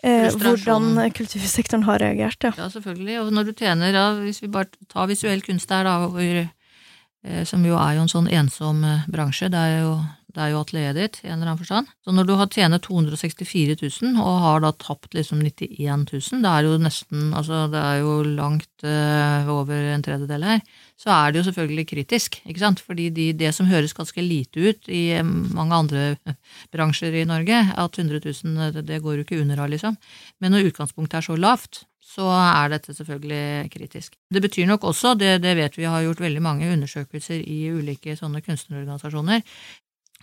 eh, hvordan kultursektoren har reagert, ja. Ja, selvfølgelig. Og når du tjener, da, hvis vi bare tar visuell kunst der, da, hvor, eh, som jo er jo en sånn ensom eh, bransje, det er jo, det er jo atelieret ditt i en eller annen forstand. Så når du har tjener 264 000 og har da tapt liksom 91 000, det er jo nesten, altså det er jo langt eh, over en tredjedel her, så er det jo selvfølgelig kritisk, ikke sant? Fordi de, det som høres ganske lite ut i eh, mange andre bransjer i Norge, at 100 000, det, det går jo ikke under av, liksom. Men når utgangspunktet er så lavt, så er dette selvfølgelig kritisk. Det betyr nok også, det, det vet vi har gjort veldig mange undersøkelser i ulike sånne kunstnerorganisasjoner,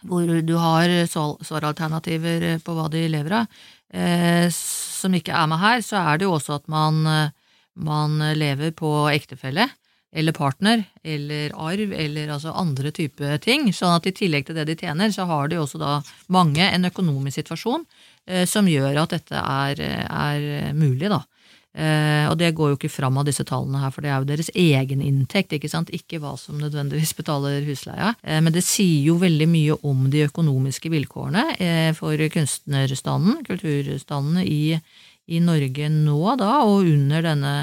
hvor du har svar- svaralternativer på hva de lever av, eh, som ikke er med her, så er det jo også at man, eh, man lever på ektefelle eller partner eller arv eller altså andre type ting. Sånn at i tillegg til det de tjener, så har de også da mange en økonomisk situasjon eh, som gjør at dette er, er mulig, da. Eh, og det går jo ikke fram av disse tallene her, for det er jo deres egen inntekt, ikke sant, ikke hva som nødvendigvis betaler husleia. Eh, men det sier jo veldig mye om de økonomiske vilkårene eh, for kunstnerstanden, kulturstandene i, i Norge nå da, og under denne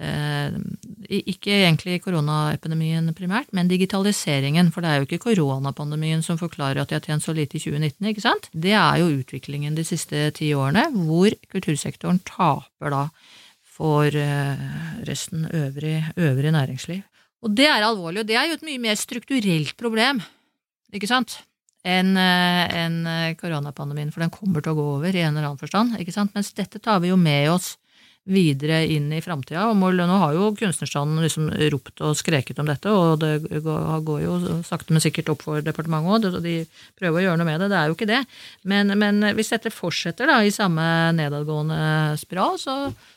ikke egentlig koronaepidemien primært, men digitaliseringen. For det er jo ikke koronapandemien som forklarer at de har tjent så lite i 2019, ikke sant? Det er jo utviklingen de siste ti årene, hvor kultursektoren taper da for eh, resten øvrig, øvrig næringsliv. Og det er alvorlig, og det er jo et mye mer strukturelt problem, ikke sant? enn en eh, koronapandemien, for den kommer til å gå over i en eller annen forstand. ikke sant? Mens dette tar vi jo med oss videre inn i framtida. Og nå har jo kunstnerstanden liksom ropt og skreket om dette, og det går går jo sakte, men sikkert opp for departementet òg. De prøver å gjøre noe med det, det er jo ikke det. Men, men hvis dette fortsetter da i samme nedadgående spiral, så,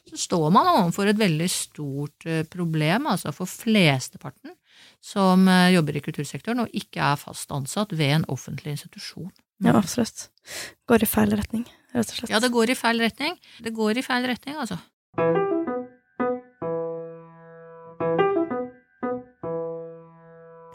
så står man overfor et veldig stort eh, problem, altså for flesteparten som eh, jobber i kultursektoren og ikke er fast ansatt ved en offentlig institusjon. Ja, absolutt. Går i feil retning, rett og slett. Ja, det går i feil retning. Det går i feil retning, altså.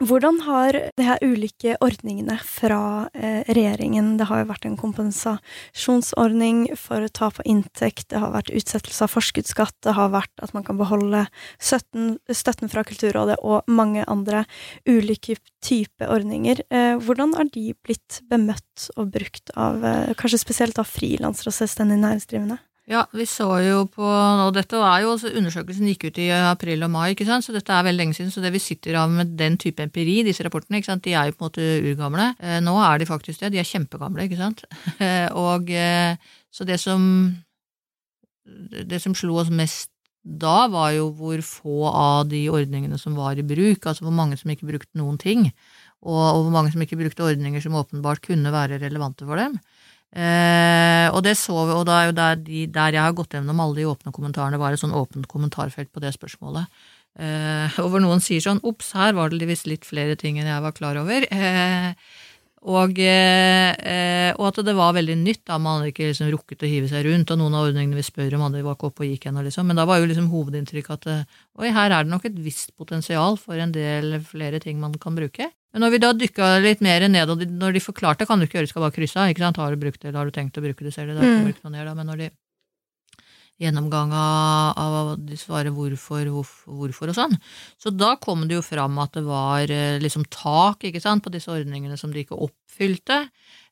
Hvordan har de her ulike ordningene fra eh, regjeringen Det har jo vært en kompensasjonsordning for tap av inntekt, det har vært utsettelse av forskuddsskatt, det har vært at man kan beholde støtten, støtten fra Kulturrådet og mange andre ulike typer ordninger. Eh, hvordan har de blitt bemøtt og brukt av eh, kanskje spesielt av frilansere og selvstendig næringsdrivende? Ja, vi så jo på Og dette var jo Undersøkelsen gikk ut i april og mai, ikke sant, så dette er veldig lenge siden. Så det vi sitter av med den type empiri, disse rapportene, ikke sant, de er jo på en måte urgamle. Eh, nå er de faktisk det. De er kjempegamle, ikke sant. og eh, så det som Det som slo oss mest da, var jo hvor få av de ordningene som var i bruk, altså hvor mange som ikke brukte noen ting, og, og hvor mange som ikke brukte ordninger som åpenbart kunne være relevante for dem. Eh, og det så vi, og da er jo der, de, der jeg har gått gjennom alle de åpne kommentarene, var et sånn åpent kommentarfelt på det spørsmålet. Eh, og hvor noen sier sånn ops, her var det visst litt flere ting enn jeg var klar over. Eh, Og, eh, og, at det var veldig nytt. da, Man hadde ikke liksom rukket å hive seg rundt. Og noen av ordningene vi spør om, hadde var ikke oppe og gikk ennå. Liksom. Men da var jo liksom hovedinntrykket at oi, her er det nok et visst potensial for en del flere ting man kan bruke. Men når vi da dykka litt mer ned, og de, når de forklarte kan du ikke gjøre, du skal bare krysse av. Har du brukt det, eller har du tenkt å bruke det selv? Det er ikke mm. ned, da, men når de gjennomgang av, av de svarer hvorfor, hvorfor, hvorfor, og sånn. Så da kom det jo fram at det var eh, liksom tak sant, på disse ordningene som de ikke oppfylte.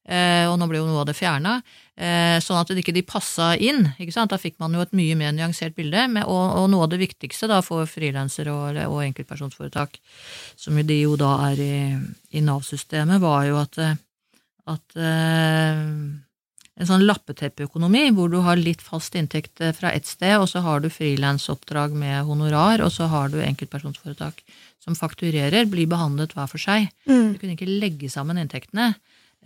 Eh, og nå ble jo noe av det fjerna, eh, sånn at de ikke de passa inn. Da fikk man jo et mye mer nyansert bilde. Med, og, og, noe av det viktigste da for frilansere og, og enkeltpersonsforetak, som de jo da er i, i Nav-systemet, var jo at, at eh, en sånn lappeteppeøkonomi, hvor du har litt fast inntekt eh, fra ett sted, og så har du frilansoppdrag med honorar, og så har du enkeltpersonsforetak som fakturerer, blir behandlet hver for seg. Mm. Du kunne ikke legge sammen inntektene.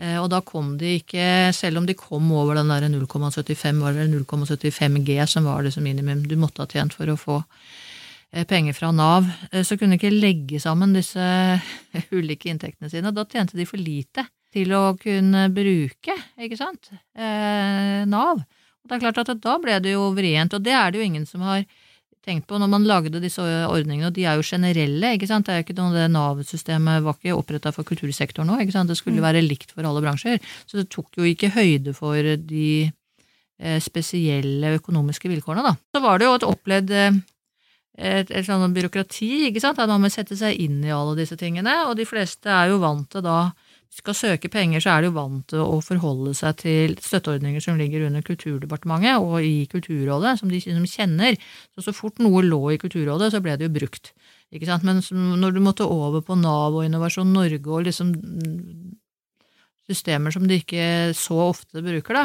Eh, og da kom de ikke, selv om de kom over den der 0,75 var det 0,75 G, som var det som minimum du måtte ha tjent for å få eh, penger fra Nav, så kunne de ikke legge sammen disse ulike inntektene sine. Da tjente de for lite til å kunne bruke, ikke sant, eh, Nav. Og det er klart at da ble det jo vrient, og det er det jo ingen som har tenkt på når man lagde disse ordningene, og de er jo generelle, ikke sant, det er jo ikke noe det Nav-systemet var ikke oppretta for kultursektoren nå, ikke sant, det skulle mm. være likt for alle bransjer, så det tok jo ikke høyde for de eh, spesielle økonomiske vilkårene, da. Så var det jo et opplevd eh, et, et sånt byråkrati, ikke sant, at man må sette seg inn i alle disse tingene, og de fleste er jo vant til da skal søke penger, så er de jo vant til å forholde seg til støtteordninger som ligger under Kulturdepartementet og i Kulturrådet, som de som kjenner. Så så fort noe lå i Kulturrådet, så ble det jo brukt. Men når du måtte over på Nav og Innovasjon Norge og liksom systemer som de ikke så ofte bruker, da,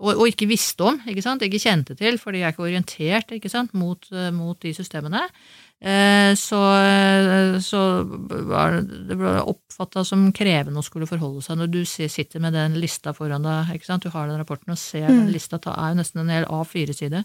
og, og, ikke visste om, ikke sant? ikke kjente til, fordi jeg er ikke orientert ikke sant? Mot, mot de systemene, Eh, så, eh, så det ble oppfatta som krevende å skulle forholde seg når du sitter med den lista foran deg. ikke sant? Du har den rapporten og ser mm. den lista. Det er jo nesten en hel A4-side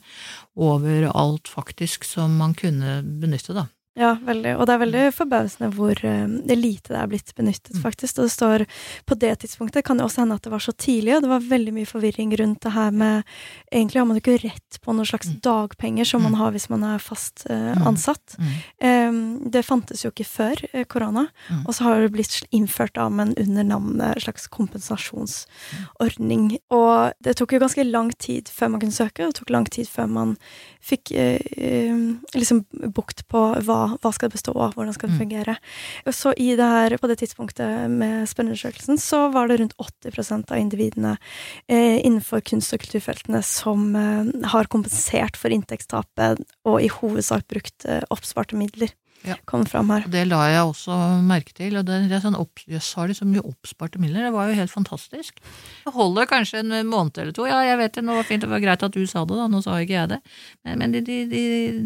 over alt faktisk som man kunne benytte, da. Ja, veldig. Og det er veldig forbausende hvor uh, lite det er blitt benyttet, mm. faktisk. Og det står på det tidspunktet kan det også hende at det var så tidlig, og det var veldig mye forvirring rundt det her med Egentlig har man jo ikke rett på noen slags mm. dagpenger som man mm. har hvis man er fast uh, ansatt. Um, det fantes jo ikke før uh, korona, og så har det blitt innført da, men under navnet slags kompensasjonsordning. Og det tok jo ganske lang tid før man kunne søke, og det tok lang tid før man fikk liksom bukt på hva hva, skal det bestå av, hvordan skal det mm. fungere. Og så i det her, på det tidspunktet med spørreundersøkelsen, så var det rundt 80% av individene eh, innenfor kunst- og kulturfeltene som eh, har kompensert for inntektstapet, og i hovedsak brukt eh, oppsparte midler ja. kom fram her. Det la jeg også merke til. og det, det er sånn opp, Jeg sa så mye oppsparte midler, det var jo helt fantastisk. Det holder kanskje en måned eller to. Ja, jeg vet det, nå var fint, det var greit at du sa det, da, nå sa ikke jeg det. Men, men de, de, de,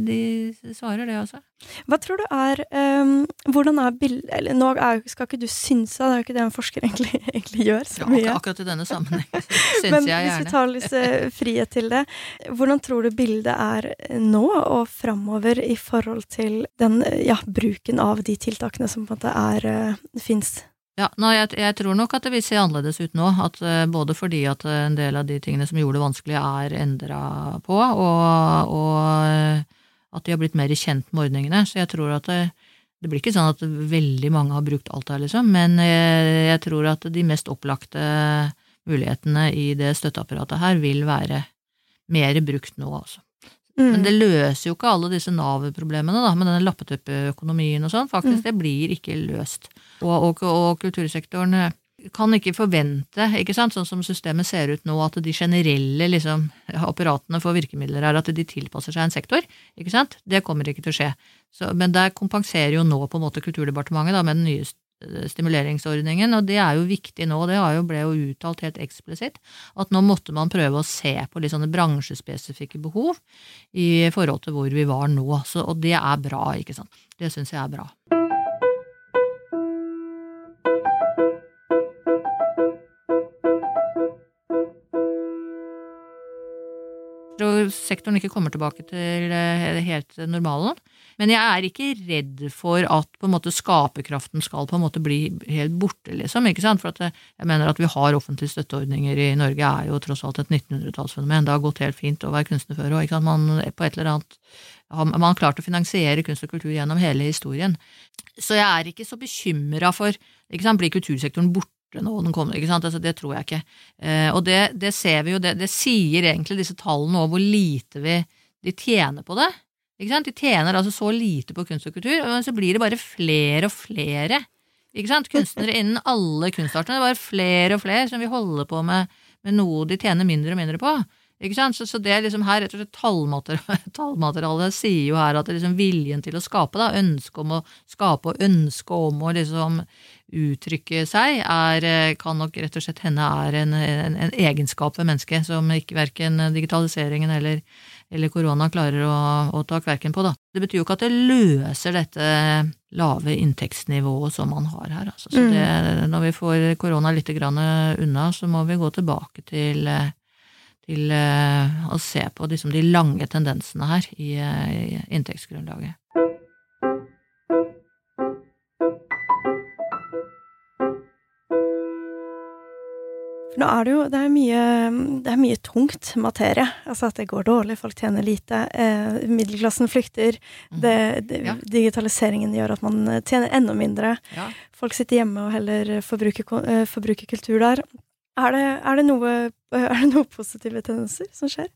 de, svarer det, altså. Hva tror du er um, Hvordan er bildet Eller nå er, skal ikke du synse, det er jo ikke det en forsker egentlig, egentlig gjør så mye. Ja, akkurat i denne sammenhengen syns jeg gjerne. Men hvis vi tar litt eh, frihet til det, hvordan tror du bildet er nå og framover i forhold til den ja, bruken av de tiltakene som på en måte er eh, fins? Ja, no, jeg, jeg, tror nok at det vil se annerledes ut nå. At, uh, både fordi at en del av de tingene som gjorde det vanskelig, er endra på, og, og, at de har blitt mer kjent med ordningene. Så jeg tror at det, det blir ikke sånn at veldig mange har brukt alt her, liksom, men jeg, jeg tror at de mest opplagte mulighetene i det støtteapparatet her vil være mer brukt nå, altså. Mm. Men det løser jo ikke alle disse Nav-problemene da, med denne lappeteppeøkonomien og sånn. Faktisk, mm. det blir ikke løst. Og, og, og, kultursektoren eh, kan ikke forvente, ikke sant, sånn som systemet ser ut nå, at de generelle liksom, apparatene for virkemidler er at de tilpasser seg en sektor. ikke sant? Det kommer ikke til å skje. Så, men der kompenserer jo nå på en måte Kulturdepartementet da, med den nye stimuleringsordningen, og det er jo viktig nå, det jo, ble jo uttalt helt eksplisitt, at nå måtte man prøve å se på litt sånne bransjespesifikke behov i forhold til hvor vi var nå, Så, og det er bra, ikke sant. Det syns jeg er bra. Sektoren ikke kommer tilbake til helt normalen. Men jeg er ikke redd for at på en måte skaperkraften skal på en måte bli helt borte, liksom. ikke sant? For at jeg mener at vi har offentlige støtteordninger i Norge, er jo tross alt et 1900-tallsfenomen. Det har gått helt fint å være kunstner før òg. Man på et eller annet man har klart å finansiere kunst og kultur gjennom hele historien. Så jeg er ikke så bekymra for ikke sant, Blir kultursektoren borte nå den kommer, ikke sant? Altså, det tror jeg ikke. Eh, og det, det, ser vi jo, det, det sier egentlig disse tallene òg, hvor lite vi, de tjener på det. Ikke sant? De tjener altså så lite på kunst og kultur, og så blir det bare flere og flere ikke sant? kunstnere innen alle kunstartene. Det er bare flere og flere som vil holde på med, med noe de tjener mindre og mindre på. Ikke sant? Så, så det er liksom her, rett og slett tallmaterialet, tallmaterialet sier jo her at det liksom viljen til å skape, da, ønsket om å skape og ønsket om å liksom uttrykke seg, er, eh, kan nok rett og slett hende er en, en, en egenskap ved mennesket som ikke verken digitaliseringen eller eller korona klarer å, å ta kverken på. Da. Det betyr jo ikke at det løser dette lave inntektsnivået som man har her. Altså. Så mm. det, når vi får korona litt unna, så må vi gå tilbake til, til eh, å se på liksom, de lange tendensene her i, i inntektsgrunnlaget. Nå er det jo det er mye, det er mye tungt materie. Altså at det går dårlig, folk tjener lite, eh, middelklassen flykter. Mm. Det, det, ja. Digitaliseringen gjør at man tjener enda mindre. Ja. Folk sitter hjemme og heller forbruker, eh, forbruker kultur der. Er det, er, det noe, er det noe positive tendenser som skjer?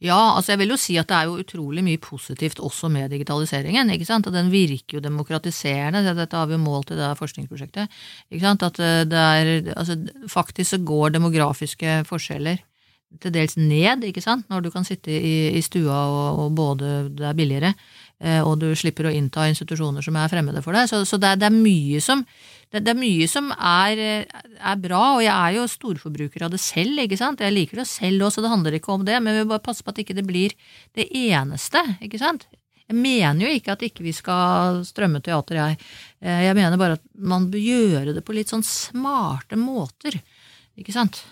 Ja, altså jeg vil jo si at det er jo utrolig mye positivt også med digitaliseringen. ikke sant? Og den virker jo demokratiserende. Dette har vi jo målt i det forskningsprosjektet. ikke sant? At eh, det er, altså Faktisk så går demografiske forskjeller til dels ned, ikke sant, når du kan sitte i, i stua og, og, både det er billigere, og du slipper å innta institusjoner som er fremmede for deg. Så, så det, er, det, er mye som det, det er mye som er, er, bra, og jeg er jo storforbruker av det selv, ikke sant. Jeg liker det selv også, det handler ikke om det, men vi må bare passe på at ikke det blir det eneste, ikke sant. Jeg mener jo ikke at ikke vi skal strømme teater, jeg. Eh, jeg mener bare at man bør gjøre det på litt sånn smarte måter, ikke sant.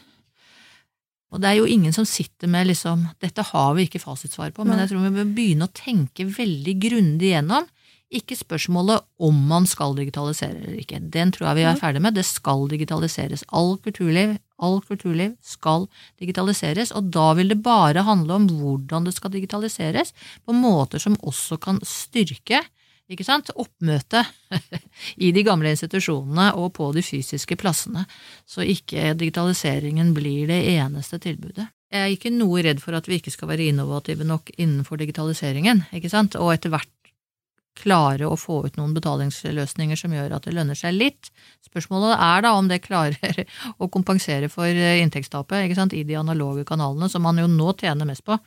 Og det er jo ingen som sitter med liksom Dette har vi ikke fasitsvar på, men jeg tror vi bør begynne å tenke veldig grundig gjennom ikke spørsmålet om man skal digitalisere eller ikke. Den tror jeg vi er ferdig med. Det skal digitaliseres. All kulturliv, all kulturliv skal digitaliseres, og da vil det bare handle om hvordan det skal digitaliseres, på måter som også kan styrke ikke sant, oppmøte i de gamle institusjonene og på de fysiske plassene, så ikke digitaliseringen blir det eneste tilbudet. Jeg er ikke noe redd for at vi ikke skal være innovative nok innenfor digitaliseringen, ikke sant, og etter hvert klare å få ut noen betalingsløsninger som gjør at det lønner seg litt. Spørsmålet er da om det klarer å kompensere for inntektstapet i de analoge kanalene, som man jo nå tjener mest på.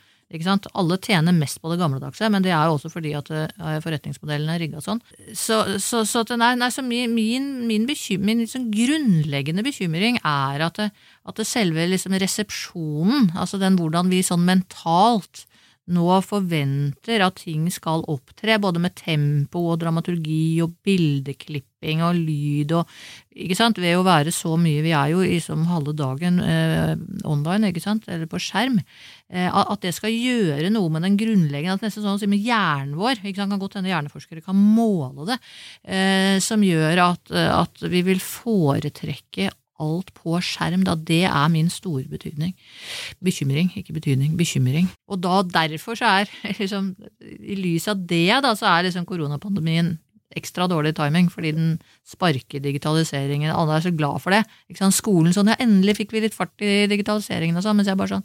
Alle tjener mest på det gamledagse, men det er jo også fordi at eh, forretningsmodellen er rigga sånn. Så, så, så, nei, nei, så min, min, bekymring, min liksom grunnleggende bekymring er at, det, at selve liksom resepsjonen, altså den hvordan vi sånn mentalt nå forventer at ting skal opptre, både med tempo og dramaturgi og bildeklipping og lyd og ikke sant, Ved å være så mye Vi er jo liksom halve dagen eh, online, ikke sant, eller på skjerm. Eh, at det skal gjøre noe med den grunnleggende at Nesten sånn å si med hjernen vår. ikke sant, Kan godt hende hjerneforskere kan måle det. Eh, som gjør at, at vi vil foretrekke alt på skjerm, da det er min store betydning. Bekymring, ikke betydning, bekymring. Og da derfor så er, liksom, i lys av det, da, så er liksom koronapandemien ekstra dårlig timing, fordi den sparker digitaliseringen. Alle er så glad for det. Skolen sånn, ja, endelig fikk vi litt fart i digitaliseringen og sånn, mens jeg bare sånn,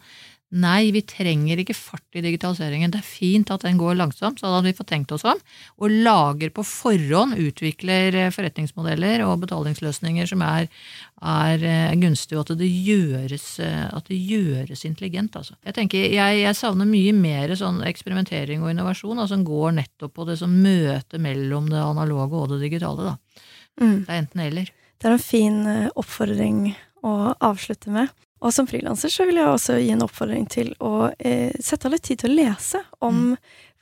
Nei, vi trenger ikke fart i digitaliseringen. Det er fint at den går langsomt, sånn at vi får tenkt oss om, og lager på forhånd, utvikler eh, forretningsmodeller og betalingsløsninger som er, er eh, gunstige, og at det gjøres, eh, at det gjøres intelligent. Altså. Jeg tenker, jeg, jeg, savner mye mer sånn eksperimentering og innovasjon, altså, som går nettopp på det som møter mellom det analoge og det digitale. Da. Mm. Det er enten eller. Det er en fin oppfordring å avslutte med. Og som frilanser så vil jeg også gi en oppfordring til å eh, sette av litt tid til å lese om mm.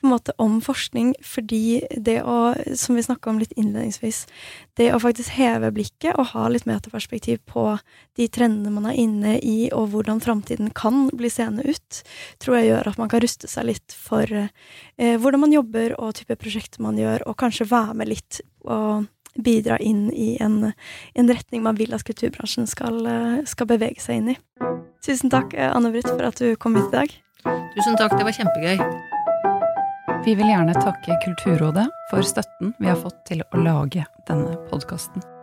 måte om forskning, fordi det å, som vi snakka om litt innledningsvis, det å faktisk heve blikket og ha litt metaperspektiv på de trendene man er inne i, og hvordan framtiden kan bli seende ut, tror jeg gjør at man kan ruste seg litt for eh, hvordan man jobber og type prosjekter man gjør, og kanskje være med litt og bidra inn i en, en retning man vil at kulturbransjen skal, eh, skal bevege seg inn i. Tusen takk, eh, Anne Britt, for at du kom hit i dag. Tusen takk, det var kjempegøy. Vi vil gjerne takke Kulturrådet for støtten vi har fått til å lage denne podkasten.